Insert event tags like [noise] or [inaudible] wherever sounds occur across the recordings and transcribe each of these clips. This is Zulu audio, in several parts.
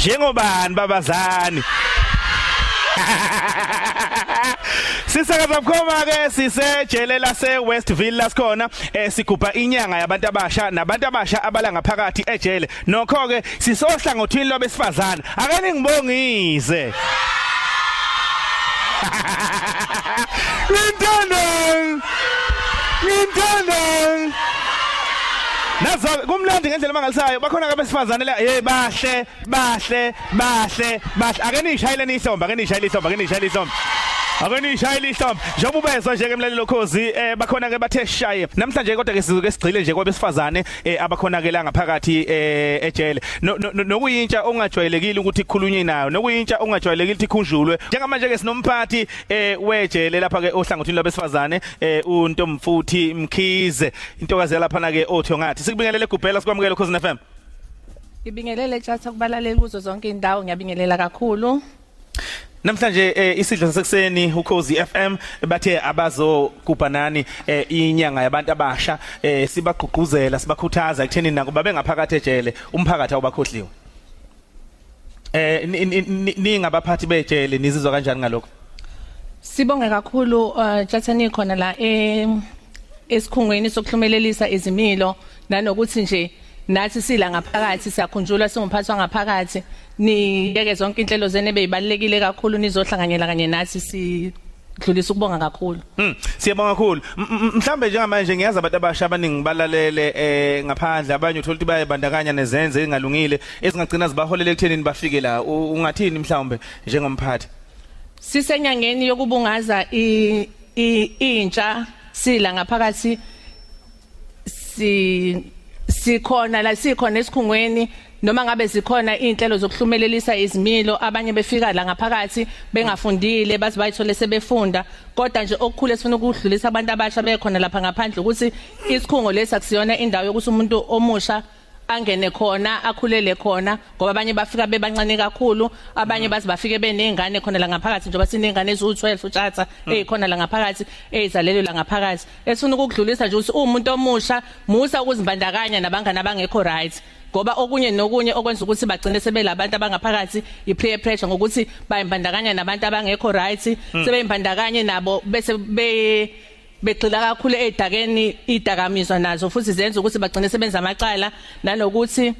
njengobani babazani? [laughs] Sisakaza bukhoma ke sisejele lase Westville lasikhona eh sigubha inyanga yabantu abasha nabantu abasha abala ngaphakathi ejele. Nokho ke sisohlangothini lwabesifazana ake ningibongise [laughs] Ngithanda Ngithanda Nazo kumlandi ngendlela mangalisayo bakhona ke besifazane la hey bahle bahle bahle bahle. Ake nishayile nihlomba ake nishayile ihlomba ake nishayile ihlomba Ake nishayile ihlomba njengoba ubezwa nje ke emlalelo khozi eh bakhona ke bathe shaye. Namhlanje kodwa ke sizuke sigcile nje kwabesifazane eh abakhona ke la ngaphakathi eh ejele. Nokuyintsha ongajwayelekile ukuthi ikhulunywe nayo nokuyintsha ongajwayelekile ukuthi ikhunjulwe. Njengamanje ke sinomphathi eh wejele lapha ke ohlangothini labesifazane eh untomfuthi Mkhize. Intokazi lapha na ke othi ngathi sikubingelele gubhela sikwamukele khozi FM Ngibingelele tjatha kubalaleli kuzo zonke indawo ngiyabingelela kakhulu. Namhlanje eh, isidlo sasekuseni ukhozi FM bathe abazogubha nani eh, inyanga yabantu abasha eh, sibagqugquzela sibakhuthaza ekutheni nako babe ngaphakathi ejele umphakathi awubakhohliwe. Eh ningabaphathi bejele nizizwa kanjani ngalokho? Sibonge kakhulu uh, Jathani khona la eh esikhungweni sokuhlumelelisa izimilo nanokuthi nje nathi sila ngaphakathi siyakhunjulwa singumphathi wangaphakathi niyeke zonke inhlelo zene beyibalekile kakhulu nizohlanganyela kanye nathi si dlulisa ukubonga kakhulu. Hmm, siyabonga kakhulu. Mhlambe njengamanje ngiyazi abantu abasha abaningi balalele eh ngaphandle abanye uthola ukuthi bayabandakanya nezenze engalungile ezingagcina zibaholele ekuthenini bafike la. Ungathini mhlawumbe njengomphathi? Sisenyangeni yokubungaza i intsha sila ngaphakathi si sikhona la sikhona esikhungweni noma ngabe zikhona izinhlelo zokuhlumelelisa izimilo abanye befika la ngaphakathi bengafundile bathi bayithole sebefunda. Kodwa nje okukhulu esifuna ukudlulisa abantu abasha bekhona lapha ngaphandle ukuthi isikhungo lesi akusiyona indawo yokuthi umuntu omusha angene khona akhulele khona ngoba abanye bafika bebancane kakhulu abanye bathi bafike benengane khona la ngaphakathi njengoba sinengane eziwu12 utshatha ezikhona la ngaphakathi ezalelwe la ngaphakathi. Esifuna ukudlulisa nje ukuthi umuntu omusha musa ukuzimbandakanya nabangani abangekho right. Ngoba okunye nokunye okwenza ukuthi bagcine sebelabantu abangaphakathi i-peer pressure ngokuthi bayimbandakanya nabantu abangekho right sebeyimbandakanye nabo bese be begxila kakhulu edakeni idakamizwa nazo futhi zenza ukuthi bagcine sebenza amacala nanokuthi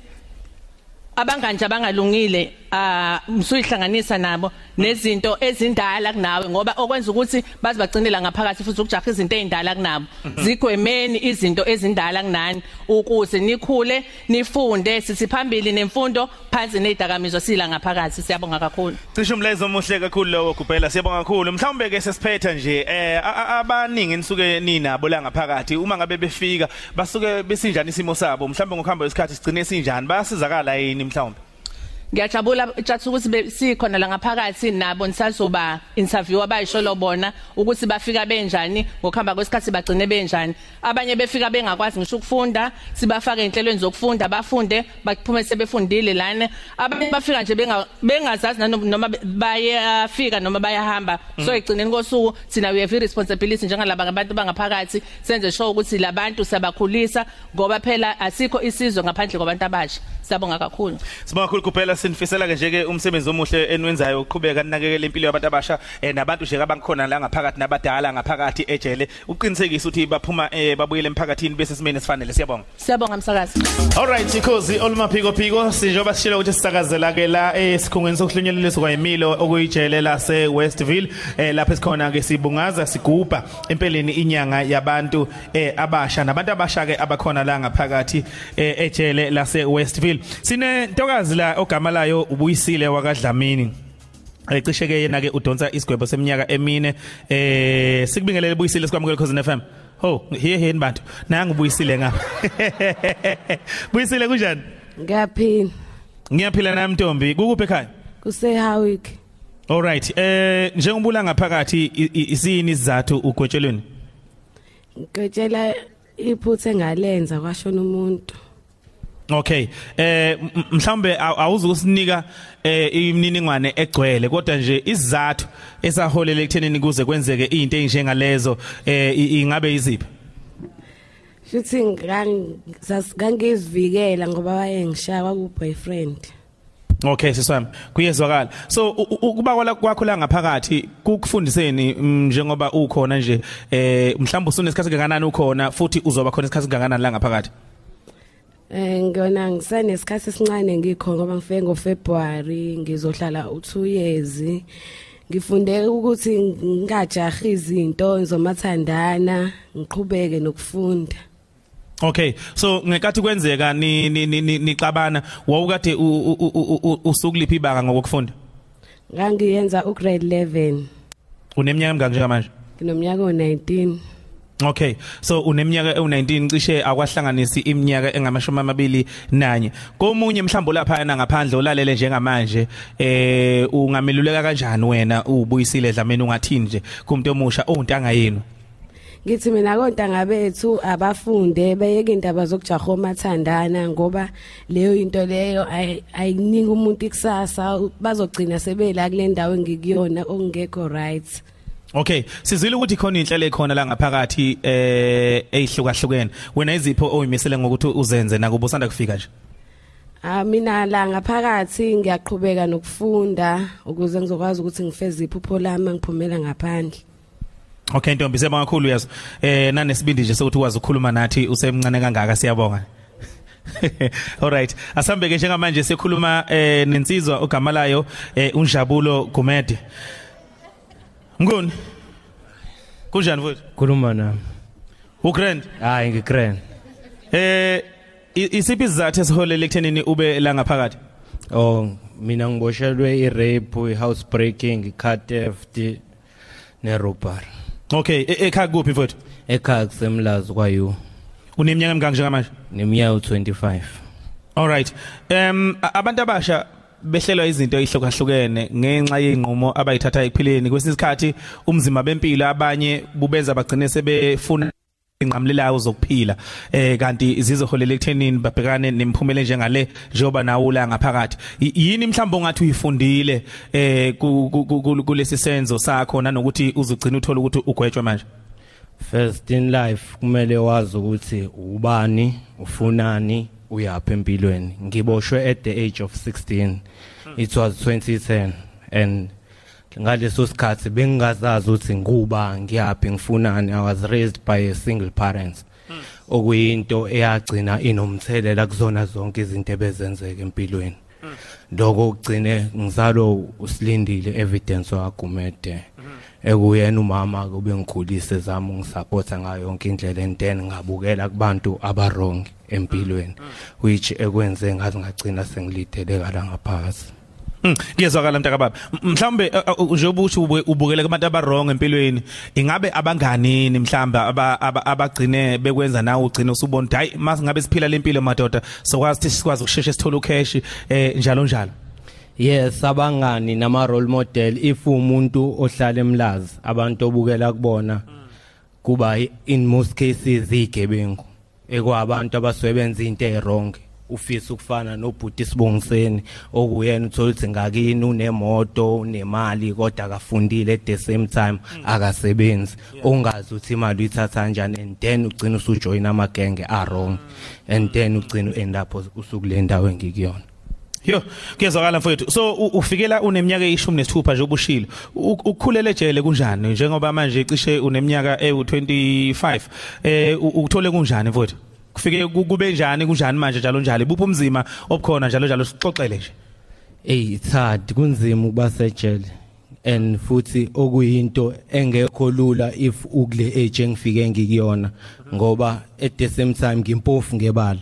abanganje abangalungile ah msuyihlanganisa nabo nezinto ezindala kunawe ngoba okwenza ukuthi bazi bagcinela ngaphakathi futhi ukujaha izinto ezindala kunabo. Zigwemeni izinto ezindala kunani ukuze nikhule nifunde sithi phambili nemfundo phansi nezidakamizwa sila ngaphakathi. Siyabonga kakhulu. Cishe umlezo omuhle kakhulu lowo kuphela. Siyabonga kakhulu. Mhlawumbe ke sesiphetha nje eh abaningi nisuke ninabo la ngaphakathi. Uma ngabe befika basuke besinjani isimo sabo? Mhlawumbe ngokuhamba kwesikhathi sigcine sinjani? Bayasizakala yini mhlawumbe? Ngiyajabula tjathu ukuthi sikhona la ngaphakathi nabo nisazoba interview abayisholo bona ukuthi bafika benjani ngokuhamba kwesikhathi bagcine benjani. Abanye befika bengakwazi ngisho ukufunda sibafake enhlelweni zokufunda bafunde baphume sebefundile lana. Abanye bafika nje bengazazi noma bayafika noma bayahamba. So egcineni kosuku sina we have responsibility njengalaba ngabantu bangaphakathi. Senze sure ukuthi labantu siyabakhulisa ngoba phela asikho isizwe ngaphandle kwabantu abasha. Siyabonga kakhulu. Sibonga kakhulu kuphela. Sinifisela ke nje ke umsebenzi omuhle enwenzayo. Ukuqhubeka ninakekele impilo yabantu abasha eh, nabantu nje abangikhona la ngaphakathi nabadala ngaphakathi ejele. Uqinisekisa ukuthi baphuma eh, babuyele emphakathini bese simene esifanele siyabonga. Siyabonga msakazi. Alright ikhozi olumaphiko phiko sinjoba sishilo ukuthi sisakazela ke la esikhungweni sokuhlonyelelisa kwayimilo okuyijele la se Westville eh, lapha esikhona ke sibungaza sigubha empeleni inyanga yabantu eh, abasha. Nabantu abasha ke abakhona la ngaphakathi eh, ejele la se Westville sine ntokazi la ogama layo ubuyisile wakadlamini. Ecishe ke yena ke udonsa isigwebo seminyaka emine. Eh sikubingelele buyisile sikwamukele cause FM ho here here bantu. Nanga ubuyisile ngapha [laughs] buyisile kunjani? Ngiyaphila. Ngiyaphila nami Ntombi kukuphi ekhaya? kuseHawick Alright eh njengobula ngaphakathi isini isizathu ugwetshelweni Ngwetshela iphuthe ngalenza kwashona umuntu. Okay. Eh mhlambe awuzukusinika eh imininingwane egcwele kodwa nje isizathu esaholela ekuthenini kuze kwenzeke izinto ezinjengalezo eh ingabe iziphi Futhi ngang sasigangizivikela ngoba wayengishaya ku boyfriend Okay siswami. Kuyezwakala. So ukuba kwala- kwakho la ngaphakathi kukufundiseni mm, njengoba ukhona nje eh mhlawumbe usunesikhathi kangakanani ukhona futhi uzoba khona isikhathi kangakanani la ngaphakathi? Eh ngiyona ngisanesikhathi esincane ngikho ngoba ngifike ngoFebruary ngizohlala u2 years. Ngifunde ukuthi ngingajahi izinto ngizomathandana ngiqhubeke nokufunda. Okay so ngekathi kwenzeka ni ni ni- ni- nixabana wawukade usukuliphi ibanga ngokufunda Ngangiyenza ugrade 11 uneminyaka emingaki njengamanje nginomnyaka o19. Okay so uneminyaka ewu19 cishe akwahlanganisi iminyaka engamashumi amabili nanye komunye mhlawumbe lapha na ngaphandle olalele njengamanje eh ungameluleka kanjani wena ubuyisile dlameni ungathini nje? Kumuntu omusha ontanga yenu. Ngithi mina kontanga bethu abafunde beyeke indaba zokujaha omathandana ngoba leyo into leyo ayi- ayinika umuntu ikusasa. Bazogcina sebela kule ndawo engikuyona okungekho right. Okay sizwile ukuthi khona inhlelo ekhona la ngaphakathi eh eyihlukahlukene. Wena izipho oyimisele ngokuthi uzenze nakubo sanda kufika nje? Ah mina la ngaphakathi ngiyaqhubeka nokufunda ukuze ngizokwazi ukuthi ngifeze iphupho lami ngiphumela ngaphandle. Okay Ntombi siyabonga kakhulu yazo eh nanesibindi nje sokuthi ukwazi ukukhuluma nathi usemncane kangaka siyabonga. [laughs] Alright asambeke njengamanje sikhuluma eh nensizwa ogama layo eh unjabulo Gumede. Ngoni Kunjani futhi khuluma nami. Ugrand? Hayi ngigrand. Eh i- isiphi izathu esiholele ekuthenini ube la ngaphakathi? Oh mina ngiboshelwe i-rape i-house breaking i-car theft ne-robbery. Okay e- ekhaya kuphi futhi ekhaya kusemlazi kwayo. Uneminyaka emingaki njengamanje? Neminyaka u-25 Alright. Em a- abantu abasha behlelwa izinto ezihlukahlukene ngenxa yenqumo abayithatha ephileni. Kwesinye isikhathi umzimba bempilo abanye bubenza bagcine sebefuna inqamlelayo zokuphila. Eh kanti zizoholela ekuthenini babhekane nemphumela njengale njengoba nawo la ngaphakathi. Y- yini mhlawumbe ongathi uyifundile eh ku- ku- ku- kulesi senzo sakho nanokuthi uzogcina uthola ukuthi ugwetshwe manje? First in life kumele wazi ukuthi ubani ufunani uyaphi empilweni? Ngiboshwe at the age of 16 it was 2010 and ngaleso sikhathi bengingazazi ukuthi nguba ngiyaphi ngifunani? I was raised by a single parents okuyinto eyagcina inomthelela kuzona zonke izinto ebezenzeka empilweni. Lokho kugcine ngizalo usilindile evidence wagumede. Ekuyena umama kube ngikhulise zami ngisupporta ngayo yonke indlela and then ngabukela kubantu abarong empilweni which ekwenze ngathi ngagcina sengilitheleka la ngaphakathi Mm, Ngiyezwakala mntaka baba. M- Mhlawumbe uh, njengoba uthi ube- ubukele kubantu abarong empilweni, ingabe abanganini aba- abagcine bekwenza nawe ugcine usubona hayi mase ngabe siphila lempilo madoda sokwazi ukuthi sikwazi ukusheshshe sithole ucash eh njalo njalo. yes abangani nama role model if umuntu ohlala emlazi abantu obukela kubona kuba in most cases igebengu ekwabantu abasebenza into ezwrong ufisa ukufana nobhuti sibongiseni okuyena uthola ukuthi ngakini unemoto unemali kodwa akafundile at the same time akasebenzi. Ongazi ukuthi imali uyithatha kanjani and then ugcina usujoin amagenge a-wrong and then ugcina u-end up usukule ndawo engikuyona. Yo, kuyezwakala mfowethu. So ufikela uneminyaka eyishumi nesithupha nje ubushilo. Ukukhulele ejele kunjani njengoba manje cishe uneminyaka ewu25. Eh ukuthole kunjani mfowethu? Kufike ku- kube njani kunjani manje njalo njalo. Bupho umzima obukhona njalo njalo sixoxele nje. Ey it's hard kunzima ukuba sejele and futhi okuyinto engekho lula if ukule age engifike ngikuyona ngoba at the same time ngimpofu ngebala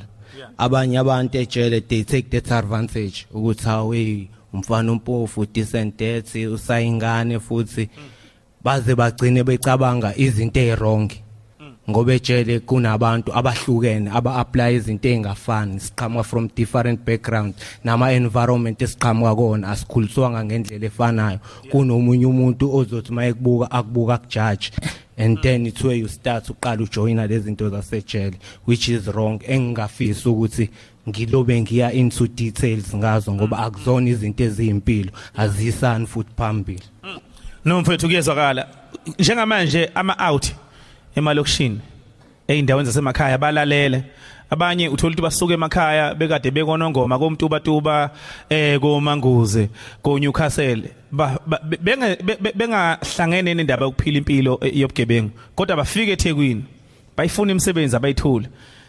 abanye abantu ejele they take that advantage ukuthi hawe umfana umpofu decent death usayingane futhi baze bagcine becabanga izinto ezwrong ngoba ejele kunabantu abahlukene aba-apply izinto ey'ngafani siqhamuka from different background nama-environment esiqhamuka kona asikhuliswanga ngendlela efanayo. Kunomunye umuntu ozothi uma ekubuka akubuka akujaji and then it's where you start uqala ujoyina lezi zinto zasejele which is wrong engingafisi ukuthi ngilobe ngiya into details ngazo ngoba akuzona izinto eziyimpilo azisani futhi phambili. No mfowethu kuyezwakala. Njengamanje ama out emalokishini eindaweni zasemakhaya balalele. Abanye uthola ukuthi basuka emakhaya bekade bekonongoma komtuba tuba eh komanguze ko Newcastle bengahlangene nendaba yokuphila impilo eh, yobugebengu. Kodwa bafika eThekwini bayifuna imisebenzi abayithule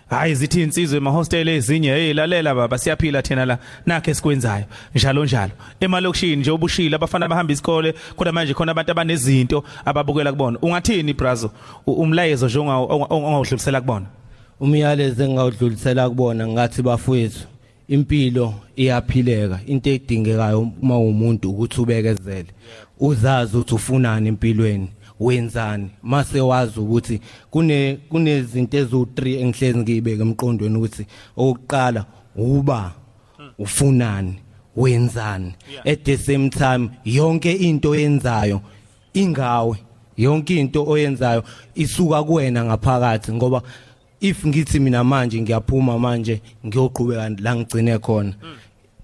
hayi zithi insizwe emahostel ezinye hey lalela baba siyaphila thina la nakhe sikwenzayo. Njalo njalo. Emalokishini nje obushila abafana bahamba isikole kodwa manje khona abantu abanezinto ababukela kubona. Ungathini brazo? U- umlayezo nje onga- ongawudlulisela kubona? Umyalezo engawudlulisela kubona ngathi bafowethu impilo iyaphileka. Into edingekayo uma umuntu ukuthi ubekezele. Uzazi ukuthi ufunani empilweni. Wenzani? Mase wazi ukuthi kune kunezinto ezu3 engihlezi ngiyibeka emqondweni ukuthi okuqala uba ufunani wenzani? At the same time yonke into oyenzayo ingawe. Yonke into oyenzayo isuka kuwena ngaphakathi ngoba if ngithi mina manje ngiyaphuma manje ngiyoqhubeka la ngigcine khona.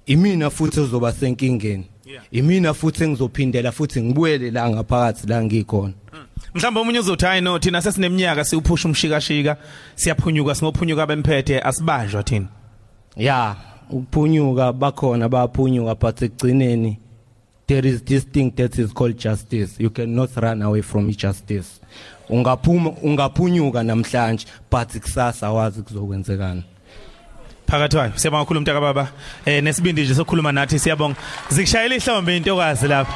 Imina futhi ozoba senkingeni. Imina futhi engizophindela futhi ngibuyele la ngaphakathi la ngikhona. Mhlawumbe omunye uzothi hayi no thina sesineminyaka siwuphusha umshikashika siyaphunyuka singophunyuka bemphethe asibanjwa thina. Ya ukuphunyuka bakhona bayaphunyuka but ekugcineni there is this thing that is called justice. You cannot run away from justice. Ungaphuma ungaphunyuka namhlanje but kusasa wazi kuzokwenzekana. Phakathi wayo. Siyabonga kakhulu umntaka baba. Eh nesibindi nje sokukhuluma nathi siyabonga. Zikushayela ihlombe intokazi lapha.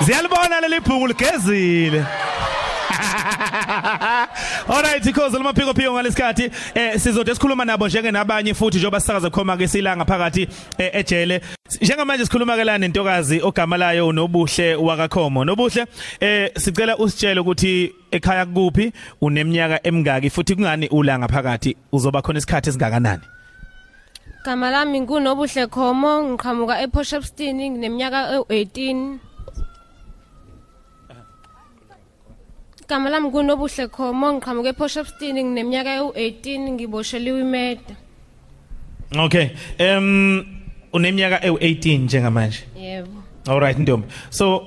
Ziyalibona leli bhuku ligezile. Alright because loma phiko ngalesikhathi eh sizode sikhuluma nabo njenge nabanye futhi njengoba sisakaza khoma ke silanga phakathi eh, ejele. Njengamanje sikhuluma ke la nentokazi ogama layo nobuhle wakakhomo. Nobuhle eh sicela usitshele ukuthi ekhaya kuphi uneminyaka emingaki futhi kungani ulanga phakathi? Uzoba khona isikhathi esingakanani? Gama lami ngunobuhle Khomo ngiqhamuka ePortshepstone ngineminyaka e18 Gama lami ngunobuhle Khomo ngiqhamuka ePortshepstone ngineminyaka e18 ngibosheliwe imeda Okay em uneminyaka ewu18 njengamanje? Yebo. Alright Ntombi. So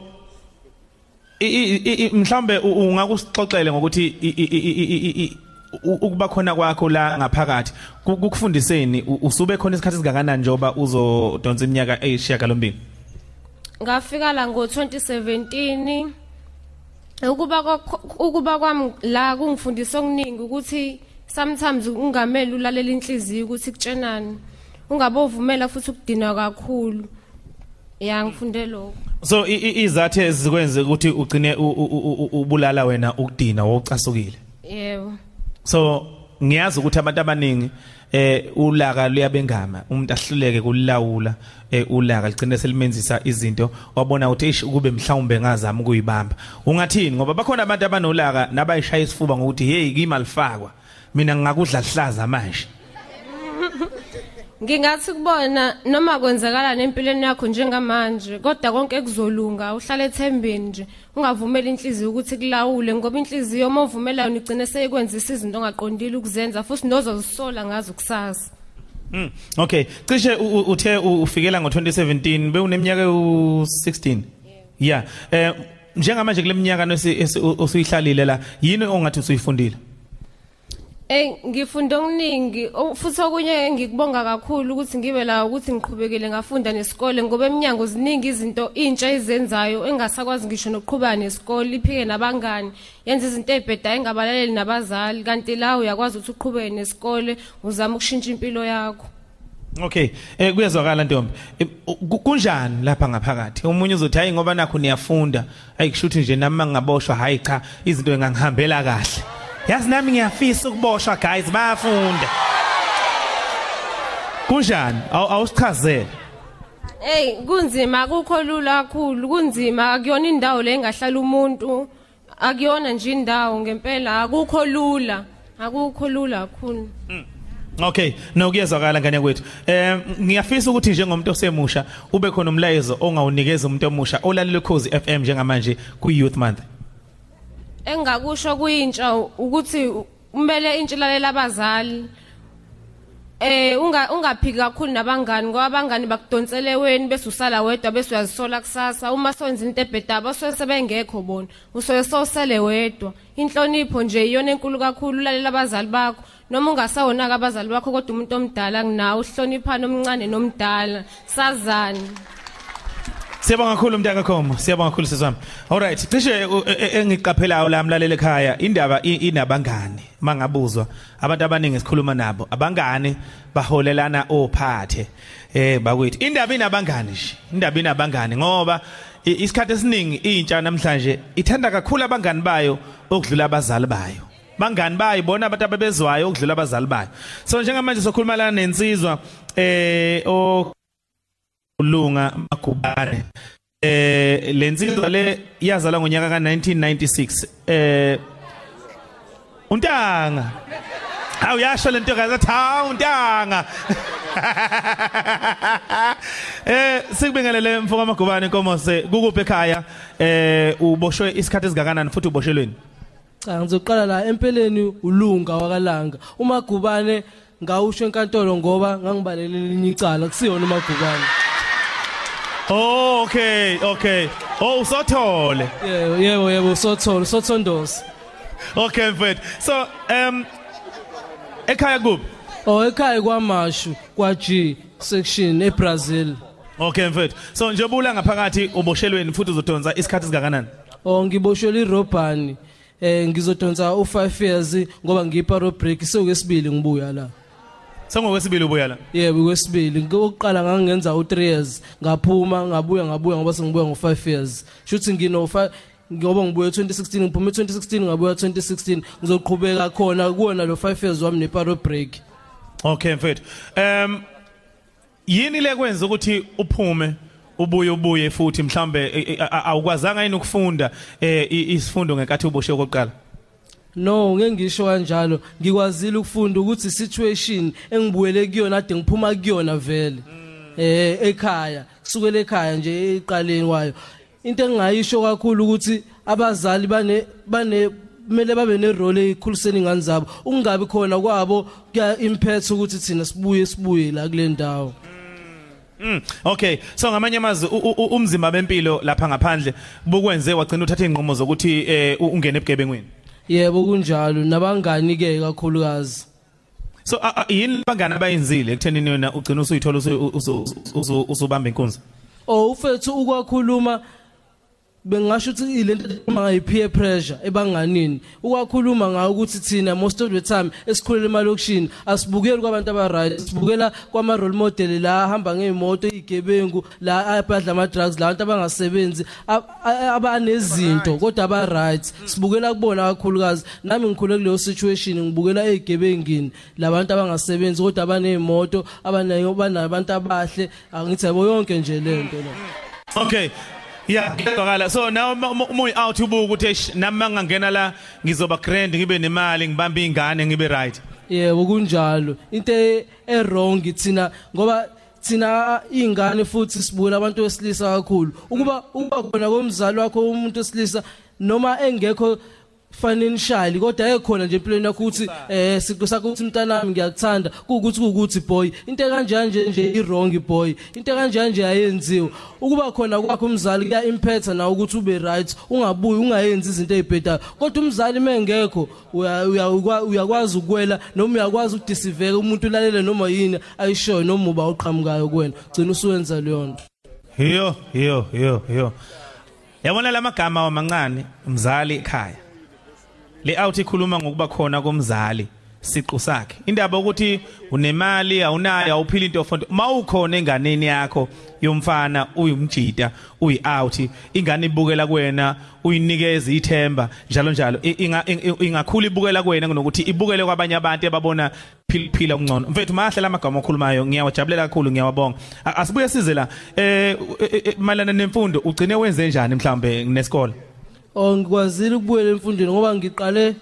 mhlambe ungakusixoxele ngokuthi ukuba khona kwakho la ngaphakathi ku- kukufundiseni usube khona isikhathi singakanani njoba uzodonsa iminyaka eyishiyagalombili ngafika la ngo2017 ukuba ukuba kwami la kungifundisa okuningi ukuthi sometimes ungameli ulalela inhliziyo ukuthi kutshenani ungabovumela futhi ukudinwa kakhulu. Ya ngifunde lokho. So izathe zikwenze ukuthi ugcine ubulala wena ukudina wocasukile yebo. So ngiyazi ukuthi abantu abaningi eh ulaka luyabengama. Umuntu ahluleke kulawula eh ulaka ligcine selimenzisa izinto. Wabona ukuthi eish kube mhlawumbe ngazama ukuyibamba. Ungathini? Ngoba bakhona abantu abanolaka nabayishaya isifuba ngokuthi hey kimalifakwa mina ngingakudla hlaza manje. Ngingathi kubona noma kwenzakala nempilweni yakho njengamanje kodwa konke kuzolunga uhlale ethembeni nje ungavumeli inhliziyo ukuthi kulawule ngoba inhliziyo uma uvumela yona igcine seyikwenzisa izinto ongaqondile ukuzenza futhi nozozisola ngazo kusasa Mm. Okay, cishe uthe ufikela ngo2017 bewuneminyaka u16. Yeah. Eh njengamanje kule minyaka osuyihlalile la yini ongathi usuyifundile? Eh ngifunde okuningi o- futhi okunye ngikubonga kakhulu ukuthi ngibe la ukuthi ngiqhubekele ngafunda nesikole ngoba eminyango ziningi izinto intsha izenzayo engasakwazi ngisho nokuqhubeka nesikole iphike nabangani yenza izinto ezibhedayo engabalaleli nabazali kanti la uyakwazi ukuthi uqhubeke nesikole uzama ukushintsha impilo yakho Okay, eh kuyazwakala Ntombi. Eh, ku- Kunjani lapha ngaphakathi? Umunye uzothi hayi ngoba nakho niyafunda. Hayi kushuthi nje nami mangaboshwa hayi cha izinto engangihambela kahle. Yazi nami ngiyafisa ukuboshwa guys bayafunda. Kunjani? Awu awusichazele. Hey kunzima akukho lula kakhulu kunzima akuyona indawo le engahlala umuntu akuyona nje indawo ngempela akukho lula akukho lula kakhulu Okay, no kuyazwakala ngane kwethu. Eh ngiyafisa ukuthi njengomuntu osemusha ube khona umlayezo ongawunikeza umuntu omusha olalele Khosi FM njengamanje ku Youth Month. Engakusho kuyintsha ukuthi kumele intsha lalela abazali eh unga ungaphiki kakhulu nabangani ngoba abangani bakudonsele weni bese usala wedwa bese uyazisola kusasa. Uma sonza into ebhedaba basuke sebengekho bona usuke sosele wedwa. Inhlonipho nje iyona enkulu kakhulu ulalela abazali bakho. Noma ungasawona-ke abazali bakho kodwa umuntu omdala kunawe uhloniphane omncane nomdala. Sazane. Siyabonga kakhulu umntaka Khomo, siyabonga kakhulu seswami. Alright, cishe u- e- e- engiqaphelayo la mlaleli ekhaya, indaba i- inabangani. Mangabuzwa abantu abaningi esikhuluma nabo, abangani baholelana ophathe. Eh bakwethu, indaba inabangani nje. Indaba inabangani ngoba i- isikhathi esiningi intsha namhlanje ithanda kakhulu abangani bayo okudlula abazali bayo. Bangani bayo bona abantu ababezwayo okudlula abazali bayo. So njengamanje sokhuluma la nensizwa eh o ulunga magubane eh lensizwa le yazalwa ngonyaka ka1996 eh untanga. Awu yasho lento kaza tha untanga. [laughs] Eh sikubingelele mfoka magubane inkomose kukuphi ekhaya? Eh uboshwe isikhathi esingakanani futhi uboshelweni cha ngizoqala la empeleni ulunga wakalanga. Umagubane ngawusho enkantolo ngoba ngangibalele elinye icala. Kusiyona umagubane. Oh okay okay. Oh usothole. Yebo yebo yebo sotholo sothondosi okay mfethu. So um ekhaya kuphi? Oh ekhaya kwamashu kwa G section eBrazil. Okay mfethu. So njengoba ula ngaphakathi uboshelweni futhi uzodonsa isikhathi singakanani? oh ngiboshelwe irobhani. Eh ngizodonsa u5 years ngoba ngiparo break sokwesibili ngibuya la. Sengokwesibili ubuya la. yebo kwesibili ngokuqala ngangenza u3 years ngaphuma ngabuya ngabuya ngoba sengibuya ngo5 years shuthi ngino 5 ngoba ngibuye 2016 ngiphume 2016 ngabuya 2016 ngizoqhubeka khona kuona lo 5 years wami neparo break Okay mfethu. Um yini le kwenza ukuthi uphume ubuye ubuye futhi mhlambe e- e- awukwazanga yini ukufunda eh isifundo ngenkathi uboshe kokuqala? No ngeke ngisho kanjalo ngikwazile ukufunda ukuthi situation engibuyele kuyona ade ngiphuma kuyona vele eh ekhaya kusukela ekhaya nje eqaleni kwayo into engingayisho kakhulu ukuthi abazali bane bane kumele babe nerole ekhuliseni ingane zabo ukungabi khona kwabo kuya impact ukuthi thina sibuye sibuye la kule ndawo Mm. Okay. So ngamanye amazwi umzimba bempilo lapha ngaphandle bukwenze wagcina uthatha inqomo zokuthi eh ungene ebugebengweni. Yebo kunjalo nabangani ke kakhulukazi So yini bangana bayenzile ekuthenini yona ugcina usuyithola usu- usu- usu- usubamba inkunzi? oh ufethu ukwakhuluma bengasho ukuthi ilento uma ngayi-peer pressure ebanganini. Ukwakhuluma ngayo ukuthi thina most of the time esikhulele emalokishini asibukeli kwabantu aba-right sibukela kwama-role model la ahamba ngey'moto iy'gebengu la abadla ama-drugs la bantu abangasebenzi ab- a- abanezinto kodwa aba-right. Sibukela kubona kakhulukazi. Nami ngikhule kuleyo situation ngibukela ey'gebengini la bantu abangasebenzi kodwa abaney'moto abanayo banabantu abahle. Angithi yabo yonke nje le nto la Okay. Yeah, ngiyaqala. So now uma uyi out ubuka ukuthi eish nami mangangena la ngizoba grand ngibe nemali ngibamba ingane ngibe right. yebo kunjalo into e- e-wrong thina ngoba thina ingane futhi sibukela abantu besilisa kakhulu ukuba ukuba khona komzali wakho umuntu wesilisa noma engekho financially kodwa ekhona nje empilweni yakho ukuthi eh siqo sakho ukuthi mntanami ngiyakuthanda kuukuthi kuukuthi boy. Into kanjani nje nje i-wrong boy. Into kanjani nje ayenziwe ukuba khona kwakho umzali kuya impact na ukuthi ube right ungabuyi ungayenzi izinto ezibhedayo kodwa umzali mengekho uya- uya- uyakwazi ukwela noma uyakwazi ukudisiveka umuntu ulalele noma yini ayishoyo noma uba uqhamukayo kuwena. Gcina usuwenza leyo nto. Hiyo, hiyo, hiyo, hiyo. Yabona lamagama wamancane umzali ekhaya. Le out ikhuluma ngokuba khona komzali siqu sakhe. Indaba ukuthi unemali awunayo awuphila into ofonto. Mawukhona enganeni yakho yomfana uyumjita uyi out ingane ibukela kuwena uyinikeza ithemba njalo njalo. Ingakhula ibukela kuwena kunokuthi ibukele kwabanye abantu ebabona phil- phila ungcono mfethu mahle lamagama okhulumayo. Ngiyawajabulela kakhulu ngiyawabonga. Asibuye size la eh u- e- e- malana nemfundo ugcine wenze njani mhlambe nesikole Oh ngikwazile ukubuyela emfundweni ngoba ngiqale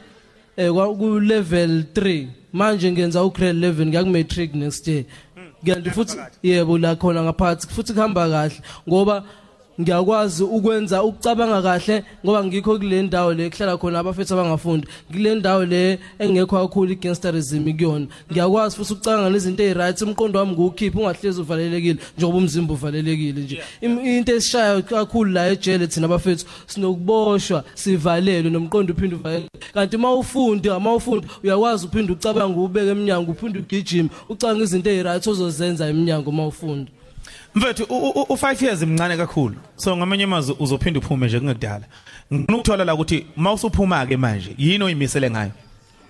eh kwa- ku level 3 manje ngenza u grade 11 ngiya ku matric next year. Kanti futhi yebo la khona ngaphansi futhi kuhamba kahle ngoba ngiyakwazi ukwenza ukucabanga kahle ngoba ngikho kule ndawo le kuhlala khona abafethu abangafundi. Kule ndawo le engekho kakhulu igangsterism kuyona. Ngiyakwazi futhi ukucabanga nezinto eziright umqondo wami ngukhipha ungahlezi uvalelekile njengoba umzimba uvalelekile nje. Im- into esishayo kakhulu la ejele thina abafethu sinokuboshwa sivalelwe nomqondo uphinde uvaleleke kanti uma ufunda uma ufunda uyakwazi uphinde ucabanga ubeke eminyango uphinde ugijime ucabanga izinto eziright ozozenza eminyango uma ufunda mfethu u- u- u5 years imncane kakhulu. So ngamanye amazwi uzophinda uphume nje kungekudala. Ngifuna ukuthola la ukuthi mawusuphuma ke manje yini oyimisele ngayo?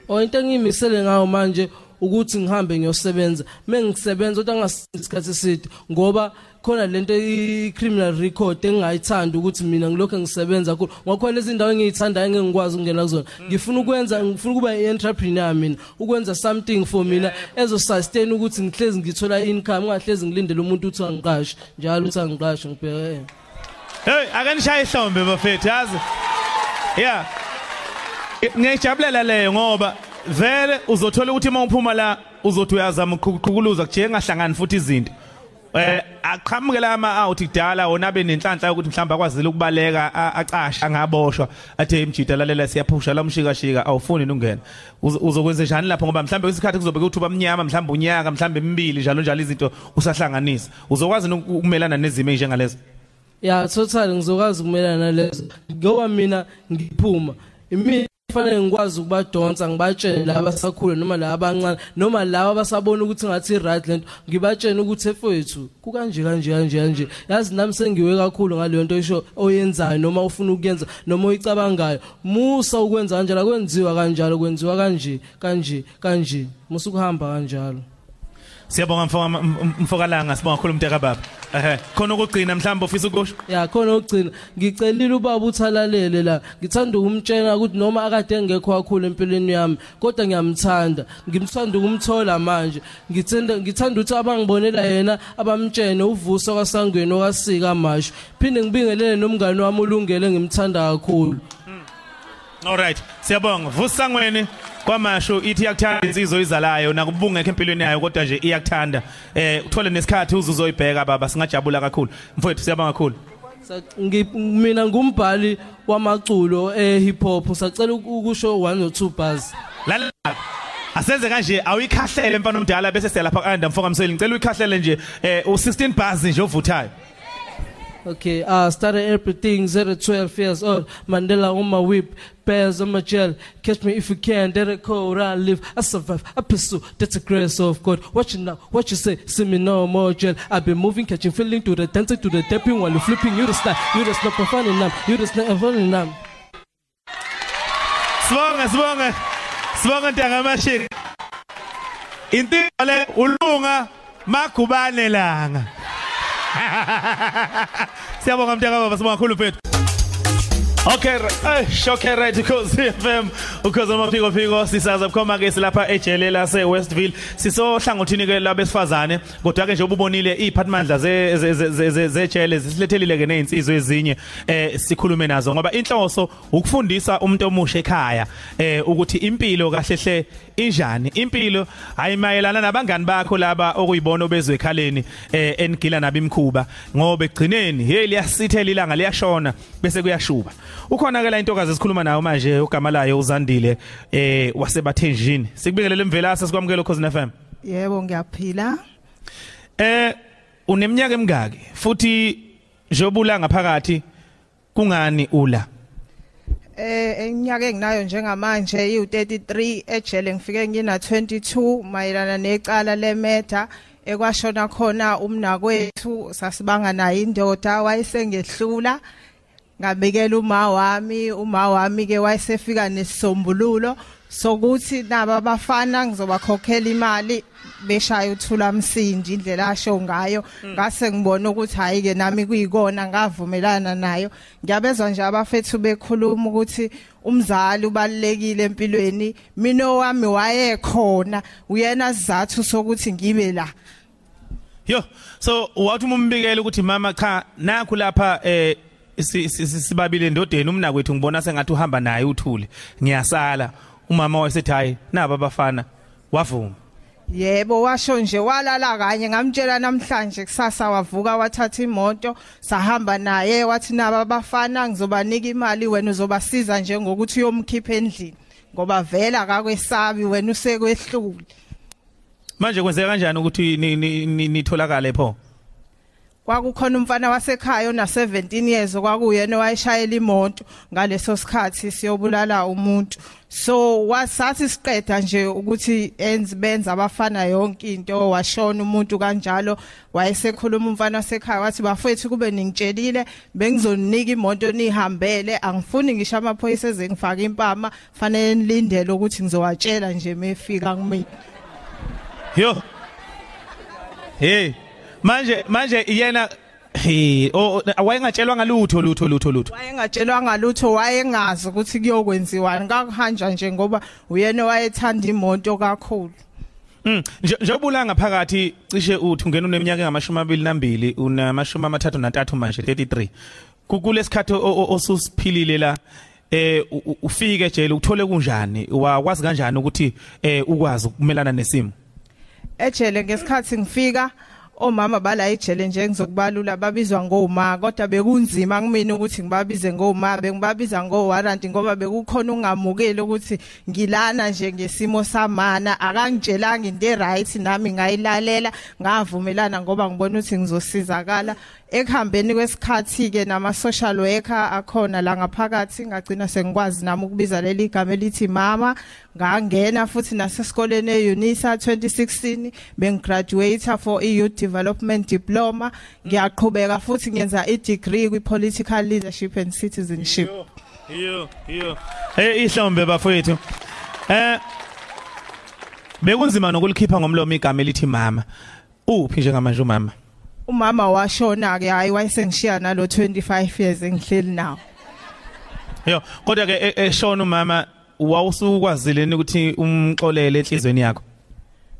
O into engiyimisele ngayo manje ukuthi ngihambe ngiyosebenza. Mengisebenza kodwa ngasikhathi eside ngoba khona lento i-criminal record engingayithanda ukuthi mina ngilokho ngisebenza kakhulu ngoba lezi ndawo engiyithandayo engeke ngikwazi ukungena kuzona ngifuna ukwenza ngifuna ukuba i-entrepreneur mina ukwenza something for mina ezo-sustain ukuthi ngihlezi ngithola income ungahlezi ngilindele umuntu uthi angiqashe njalo uthi angiqashe ngibheke hey ake nishaye ihlombe bafethu yazi? Yeah. Ngiyajabulela leyo ngoba vele uzothola ukuthi uma uphuma la uzothi uyazama ukuqhukuluza kuje engahlangani futhi izinto. Eh aqhamuke la ama out kudala wona be nenhlanhla ukuthi mhlawumbe akwazile ukubaleka a- acasha angaboshwa. Athe imjida lalela siyaphusha la umshika shika awufuni ukungena? Uzo- uzokwenza njani lapho? Ngoba mhlawumbe isikhathi kuzobe kuthuba mnyama mhlawumbe unyaka mhlawumbe emibili njalo njalo izinto usahlanganisa. Uzokwazi nu- ukumelana nezimo ezinjengalezo ya total ngizokwazi ukumelana nalezo. Ngoba mina ngiphuma imini kufanele ngikwazi ukubadonsa ngibatshele laba sakhula noma laba abancane noma laba abasabona ukuthi ngathi right lento ngibatshele ukuthi efethu kukanje kanje kanje kanje. Yazi nami sengiwe kakhulu ngaleyo nto isho oyenzayo noma ufuna ukuyenza noma uyicabangayo musa ukwenza kanjalo kwenziwa kanjalo kwenziwa kanje kanje kanje. Musa ukuhamba kanjalo. Siyabonga mfoka mfokalanga. Sibonga kakhulu umnteka baba. Ehe, khona ukugcina mhlawumbe ufisa ukusho. ya khona ukugcina. Ngicelile ubaba uthalalele la. Ngithanda ukumtshela ukuthi noma akade engekho kakhulu empilweni yami kodwa ngiyamthanda. Ngimthanda ukumthola manje. Ngithanda ngithanda ukuthi abangibonela yena abamtshene uvuso kwasangweni okasika masho phinde ngibingelele nomngane wami ulungele ngimthanda kakhulu. Alright, siyabonga. Vusangweni kwamasho ithi yakuthanda insizwe izalayo nakubungekho empilweni yayo kodwa nje iyakuthanda. Eh uthole nesikhathi uzuzoyibheka baba singajabula kakhulu. Mfowethu siyabonga kakhulu. Sa- ngi- mina ngumbhali wamaculo eh hip hop sacela ukusho 1 or 2 bars Lalela. Asenze kanje awuyikhahlele mfana omdala bese siyalapha kanda mfoka mseli ngicela uyikhahlele nje eh u16 bars nje ovuthayo. Okay, uh, started everything 012 years old. Mandela on my whip, bears on my gel. Catch me if you can, I go, where I live. I survive, I pursue, that's the grace of God. Watch it now, what you say, see me no more gel. I've been moving, catching, feeling to the dancing, to the tapping while you flipping. You the star, you the snap, funny now, you the snap, funny now. Sibonga sibonga. Sibonga ntanga mashik. Intingo le ulunga magubane langa. [laughs] Siyabonga mntaka baba sibonga kakhulu mfethu. Okay, eh shoke right because FM ukhoza amaphiko phiko sisaza bukhoma ke silapha ejele la se Westville sisohlangothini ke labesifazane kodwa ke nje ububonile iziphathimandla ze ze- ze ze- zejele zisilethelile ke nezinsizwe ezinye eh sikhulume nazo. Ngoba inhloso ukufundisa umuntu omusha ekhaya eh ukuthi impilo kahle hle injani impilo? Ayimayelana nabangani bakho laba okuyibona obezwe ekhaleni eh enigila nabo imkhuba ngoba egcineni hey liyasithela ilanga liyashona bese kuyashuba. Ukhona ke la intokazi esikhuluma nayo manje ugama layo uzandile eh wasebathenjini. Sikubingelele imvelase sikwamukela ukhozi FM Yebo ngiyaphila. eh uneminyaka emingaki futhi njobula ngaphakathi kungani ula? Eh eminyaka enginayo njengamanje iu33 ejele ngifike ngina 22 mayelana necala lemetha ekwashona khona umnakwethu sasibanga naye indoda wayesengehlula. Ngabikela uma wami uma wami ke wayesefika nesisombululo. Sokuthi naba abafana ngizobakhokhela imali beshaya uthula msindi indlela asho ngayo. Ngase ngibona ukuthi hayi ke nami kuyikona ngavumelana nayo. Ngiyabezwa nje abafethu bekhuluma ukuthi umzali ubalekile empilweni. Mina wami wayekhona uyena sizathu sokuthi ngibe la. Yo so wathi umbikela ukuthi mama cha nakho lapha eh si- si- si- sibabile endodeni umna kwethu ngibona sengathi uhamba naye uthule. Ngiyasala. Umama wayesethi hayi naba abafana wavuma. Yebo washo nje walala kanye ngamtshela namhlanje kusasa wavuka wathatha imoto sahamba naye wathi naba abafana ngizobanika imali wena uzobasiza nje ngokuthi uyomkhipha endlini ngoba vela akakwesabi wena usekwehlule manje kwenzeka kanjani ukuthi nitholakale pho? Kwakukhona umfana wasekhaya ona 17 years kwakuyena owayeshayela imoto. Ngaleso sikhathi siyobulala umuntu. So wasathi siqeda nje ukuthi enze benza abafana yonke into washona umuntu kanjalo wayesekhuluma umfana wasekhaya wathi bafethu kube ningitshelile bengizonika imoto nihambele angifuni ngisho amaphoyisa ezengifaka impama fanele nilindele ukuthi ngizowatshela nje mefika kumina yo. Hey. Manje manje yena Hey, oh wayengatshelwa ngalutho lutho lutho lutho. Wayengatshelwa ngalutho wayengazi ukuthi kuyokwenziwa ngakuhanja nje ngoba uyena wayethanda imoto kakhulu. Mm, njengoba ngaphakathi cishe uthi ungena uneminyaka engamashumi amabili nambili unamashumi amathathu nantathu manje 33. Kulesikhathi osusiphilile la eh ufike ejele uthole kunjani wakwazi kanjani ukuthi eh ukwazi ukumelana nesimo ejele ngesikhathi ngifika omama bala ejele nje ngizokubalula babizwa ngoma kodwa bekunzima kumina ukuthi ngibabize ngoma bengibabiza ngowarranty ngoba bekukhona ungamukeli ukuthi ngilana nje ngesimo samana akangitshelanga into eright nami ngayilalela ngavumelana ngoba ngibona ukuthi ngizosizakala. Ekuhambeni kwesikhathi ke nama social worker akhona la ngaphakathi ngagcina sengikwazi nami ukubiza leli igama elithi mama. Ngangena futhi nasesikoleni eUnisa 2016 bengigraduate for youth development diploma. Ngiyaqhubeka futhi ngenza i degree kwi political leadership and citizenship. Yo yo hey ihlombe bafowethu. Eh bekunzima nokulikhipha ngomlomo igama elithi mama. Uphi njengamanje umama? Umama washona ke hayi wayesengishiya nalo 25 years engihleli nawo. Yo kodwa ke eshona umama wawusukwazileni ukuthi umxolele enhlizweni yakho?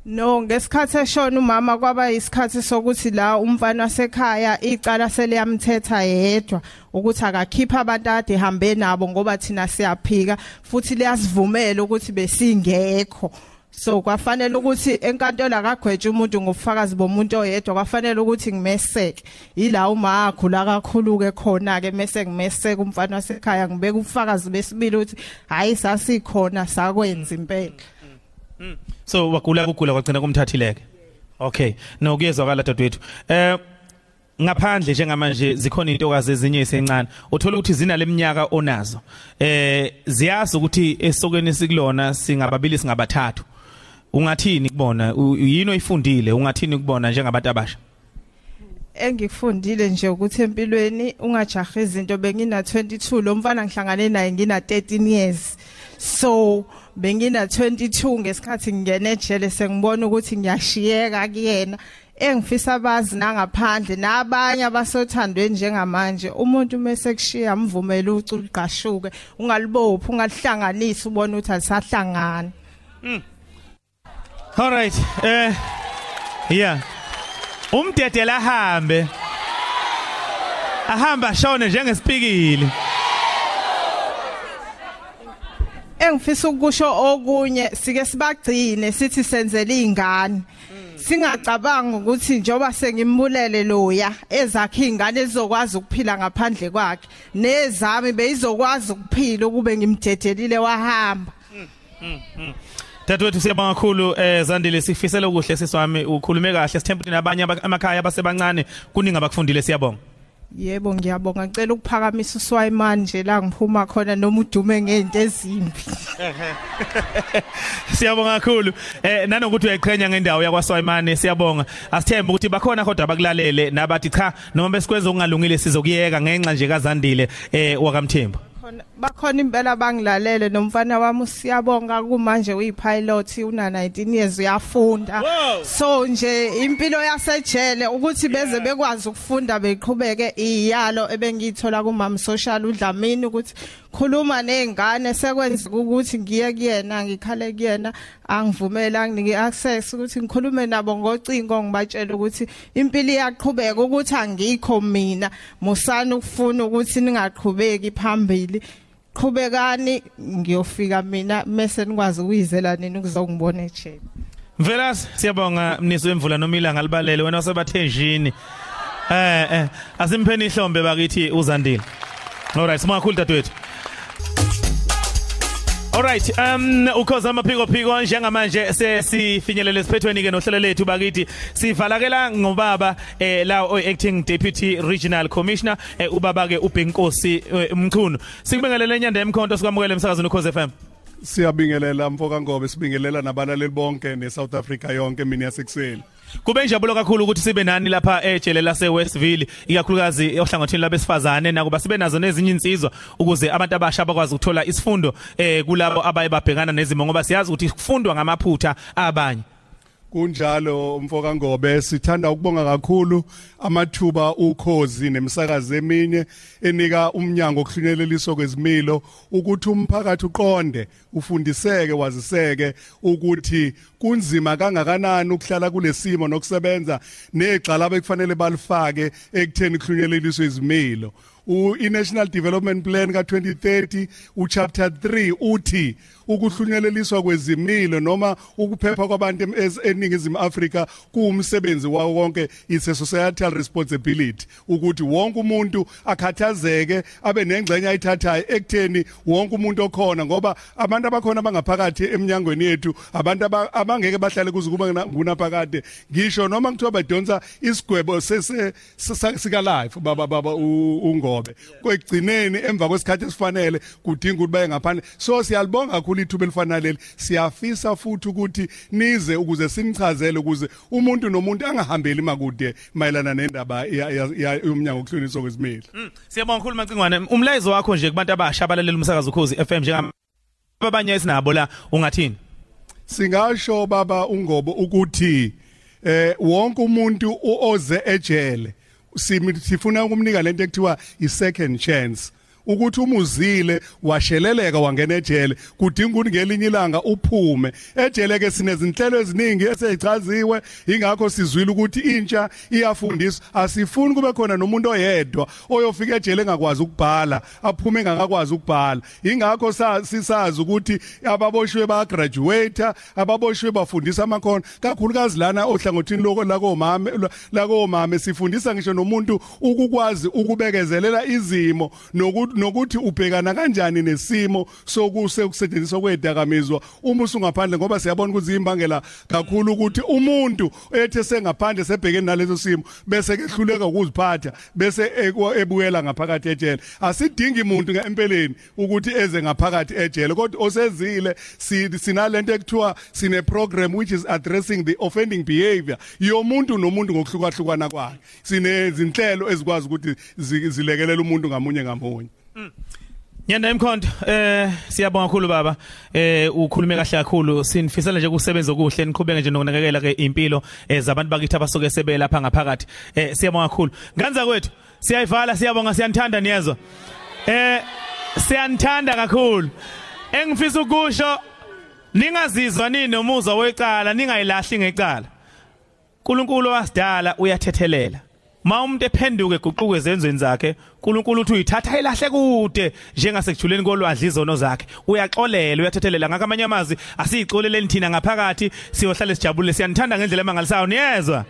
No ngesikhathi eshona umama kwaba isikhathi sokuthi la umfana wasekhaya icala seliyamthetha yedwa ukuthi akakhipha abantu ade hambe nabo ngoba thina siyaphika futhi liyasivumela ukuthi besingekho. So kwafanele ukuthi enkantolo akagwetshe umuntu ngobufakazi bomuntu oyedwa kwafanele ukuthi ngimeseke ila uma akhula kakhulu ke khona ke mase ngimeseka umfana wasekhaya ngibeka ubufakazi besibili ukuthi hayi sasikhona sakwenza impela. So wagula kugula kwagcina kumthathileke. Okay. No kuyezwakala dadwethu eh ngaphandle njengamanje zikhona intokazi ezinye esencane. Uthola ukuthi zina leminyaka onazo. Eh ziyazi ukuthi esokweni sikulona singababili singabathathu. Ungathini kubona yini oyifundile? Ungathini kubona njengabantu abasha? Engikufundile nje ukuthi empilweni ungajahe izinto bengina 22 lo mfana ngihlangane naye ngina 13 years. So bengina 22 ngesikhathi ngingena ejele sengibona ukuthi ngiyashiyeka kuyena. Engifisa abazi nangaphandle nabanye abasothandwe njengamanje. Umuntu mase kushiya mvumela ucula uqashuke ungalibophi? Ungalihlanganisa ubone ukuthi alisahlangana mm. All right. Eh yeah. Umdedela ahambe. Ahamba ashone njengesipikili. Engifisa ukusho okunye sike sibagcine sithi senzele izingane. Singacabanga ukuthi njoba sengimbulele loya ezakhe izingane ezizokwazi ukuphila ngaphandle kwakhe nezami beyizokwazi ukuphila ukube ngimdedelile wahamba. Mm, mm, mm. Dadewethu siyabonga kakhulu eh Zandile sifisela ukuhle siswami ukhulume kahle sithemba ukuthi nabanye amakhaya abasebancane kuningi abakufundile siyabonga. Yebo ngiyabonga. Ngicela ukuphakamisa uswayimani nje la ngiphuma khona noma udume ngento ezimbi. [laughs] Siyabonga kakhulu. Eh nanokuthi uyayiqhenya ngendawo yakwaSwayimani siyabonga. Asithemba ukuthi bakhona kodwa abakulalele nabathi cha noma besikwenza okungalungile sizokuyeka ngenxa nje kaZandile eh wakamthembu khona bakhona impela bangilalele nomfana wami siyabonga kumanje uyipilot una 19 years uyafunda. So nje impilo yasejele ukuthi beze bekwazi ukufunda beqhubeke iyalo ebengiyithola kumam social udlamini ukuthi khuluma nezingane sekwenza ukuthi ngiye kuyena ngikhale kuyena angivumela nginike access ukuthi ngikhulume nabo ngocingo ngibatshela ukuthi impilo iyaqhubeka ukuthi angikho mina musana ukufuna ukuthi ningaqhubeki phambili qhubekani ngiyofika mina mase nikwazi ukuyizela nini ukuzongibona ejele Mvelas siyabonga mniso wemvula nomilanga libalele wena wasebathenjini. Eh eh asimpheni ihlombe bakithi uzandile. Alright simakhulu dadwethu. Alright um ukhoza amaphiko phiko njengamanje sesifinyelele siphethweni ke nohlelo lethu bakithi. Sivalakela ngobaba eh la acting deputy regional commissioner eh, ubaba ke uBenkosi eh, Mchunu. Sikubingelele nyanda emkhonto sikwamukele emsakazweni ukhoze FM Siyabingelela mfoka ngobe sibingelela nabalaleli bonke neSouth Africa yonke mina yasekuseni Kube injabulo kakhulu ukuthi sibe nani lapha ejele lase Westville ikakhulukazi ohlangothini labesifazane nakuba sibe nazo nezinye insizwa ukuze abantu abasha bakwazi ukuthola isifundo eh kulabo abaye babhekana nezimo ngoba siyazi ukuthi kufundwa ngamaphutha abanye. Kunjalo umfoka ngobe. Sithanda ukubonga kakhulu amathuba ukhozi nemisakazo eminye enika umnyango okuhlunyeleliswa kwezimilo ukuthi umphakathi uqonde ufundiseke waziseke ukuthi kunzima kangakanani ukuhlala kulesimo nokusebenza negxala abekufanele balifake ekutheni kuhlunyeleliswe izimilo. u-National Development Plan ka2030 uchapter 3 uthi ukuhlunyeleliswa kwezimilo noma ukuphepha kwabantu eningizimu Afrika kuumsebenzi wawo wonke it's a societal responsibility ukuthi wonke umuntu akhathazeke abe nengxenye ayithathayo ekutheni wonke umuntu okhona ngoba abantu abakhona abangaphakathi eminyangweni yethu abantu abangeke bahlale kuze kuba ngunaphakade ngisho noma kuthiwa badonsa isigwebo sika life baba baba ungobe kwegcineni emva kwesikhathi esifanele kudinga ukuthi baye ngaphandle. So siyalibonga kakhulu ithuba elifanele siyafisa futhi ukuthi nize ukuze sinichazele ukuze umuntu nomuntu angahambeli makude mayelana nendaba yomnyango okuhluniswa kwezimili hmm, siyabonga kakhulu macingwane umlayezo wakho nje kubantu abasha abalalela umsakazo ukhozi FM njengam abanye esinabo la ungathini? Singasho baba ungobo ukuthi eh wonke umuntu oze ejele sifuna ukumnika lento ekuthiwa i second chance. Ukuthi umuzile washeleleka wangena ejele kudinga ukuthi ngelinye ilanga uphume. Ejele ke sinezinhlelo eziningi esezichaziwe ingakho sizwile ukuthi intsha iyafundiswa. Asifuni kube khona nomuntu oyedwa oyofika ejele engakwazi ukubhala aphume engakwazi ukubhala. Ingakho sisazi ukuthi ababoshwe ba graduate ababoshwe bafundisa amakhono. Kakhulukazi lana ohlangothini lokho lakomama lakomama sifundisa ngisho nomuntu ukukwazi ukubekezelela izimo nokuthi nokuthi ubhekana kanjani nesimo sokuse ukusetshenziswa kwedakamizwa uma usungaphandle ngoba siyabona ukuthi imbangela kakhulu ukuthi umuntu ethe sengaphandle sebhekene naleso simo bese kehluleka ukuziphatha bese ebuyela ngaphakathi ejele. Asidingi umuntu ngempeleni ukuthi eze ngaphakathi ejele kodwa osezile sinalento ekuthiwa sine program which is addressing the offending behavior yomuntu nomuntu ngokuhlukahlukana kwakhe. Sine zinhlelo ezikwazi ukuthi zilekelela umuntu ngamunye ngamunye. Nyanda emkhonto eh siyabonga kakhulu baba. Eh ukhulume kahle kakhulu. Sinifisela nje ukusebenza okuhle. Niqhubeke nje nokunakekela ke impilo eh, bakithi abasuke sebe lapha ngaphakathi. Eh siyabonga kakhulu. Nganza kwethu siyayivala siyabonga siyanthanda niyezwa. Eh siyanthanda kakhulu. Engifisa ukusho ningazizwa nini nomuzwa wecala ningayilahli ngecala? uNkulunkulu wasidala uyathethelela ma umuntu ephenduke eguquke ezenzweni zakhe uNkulunkulu uthi uyithatha ilahle kude njengasekuthuleni kolwadla izono zakhe. Uyaxolela uyathethelela. Ngakho amanye amazwi asiyixoleleni thina ngaphakathi siyohlala sijabule. Siyanithanda ngendlela emangalisayo. Niyezwa?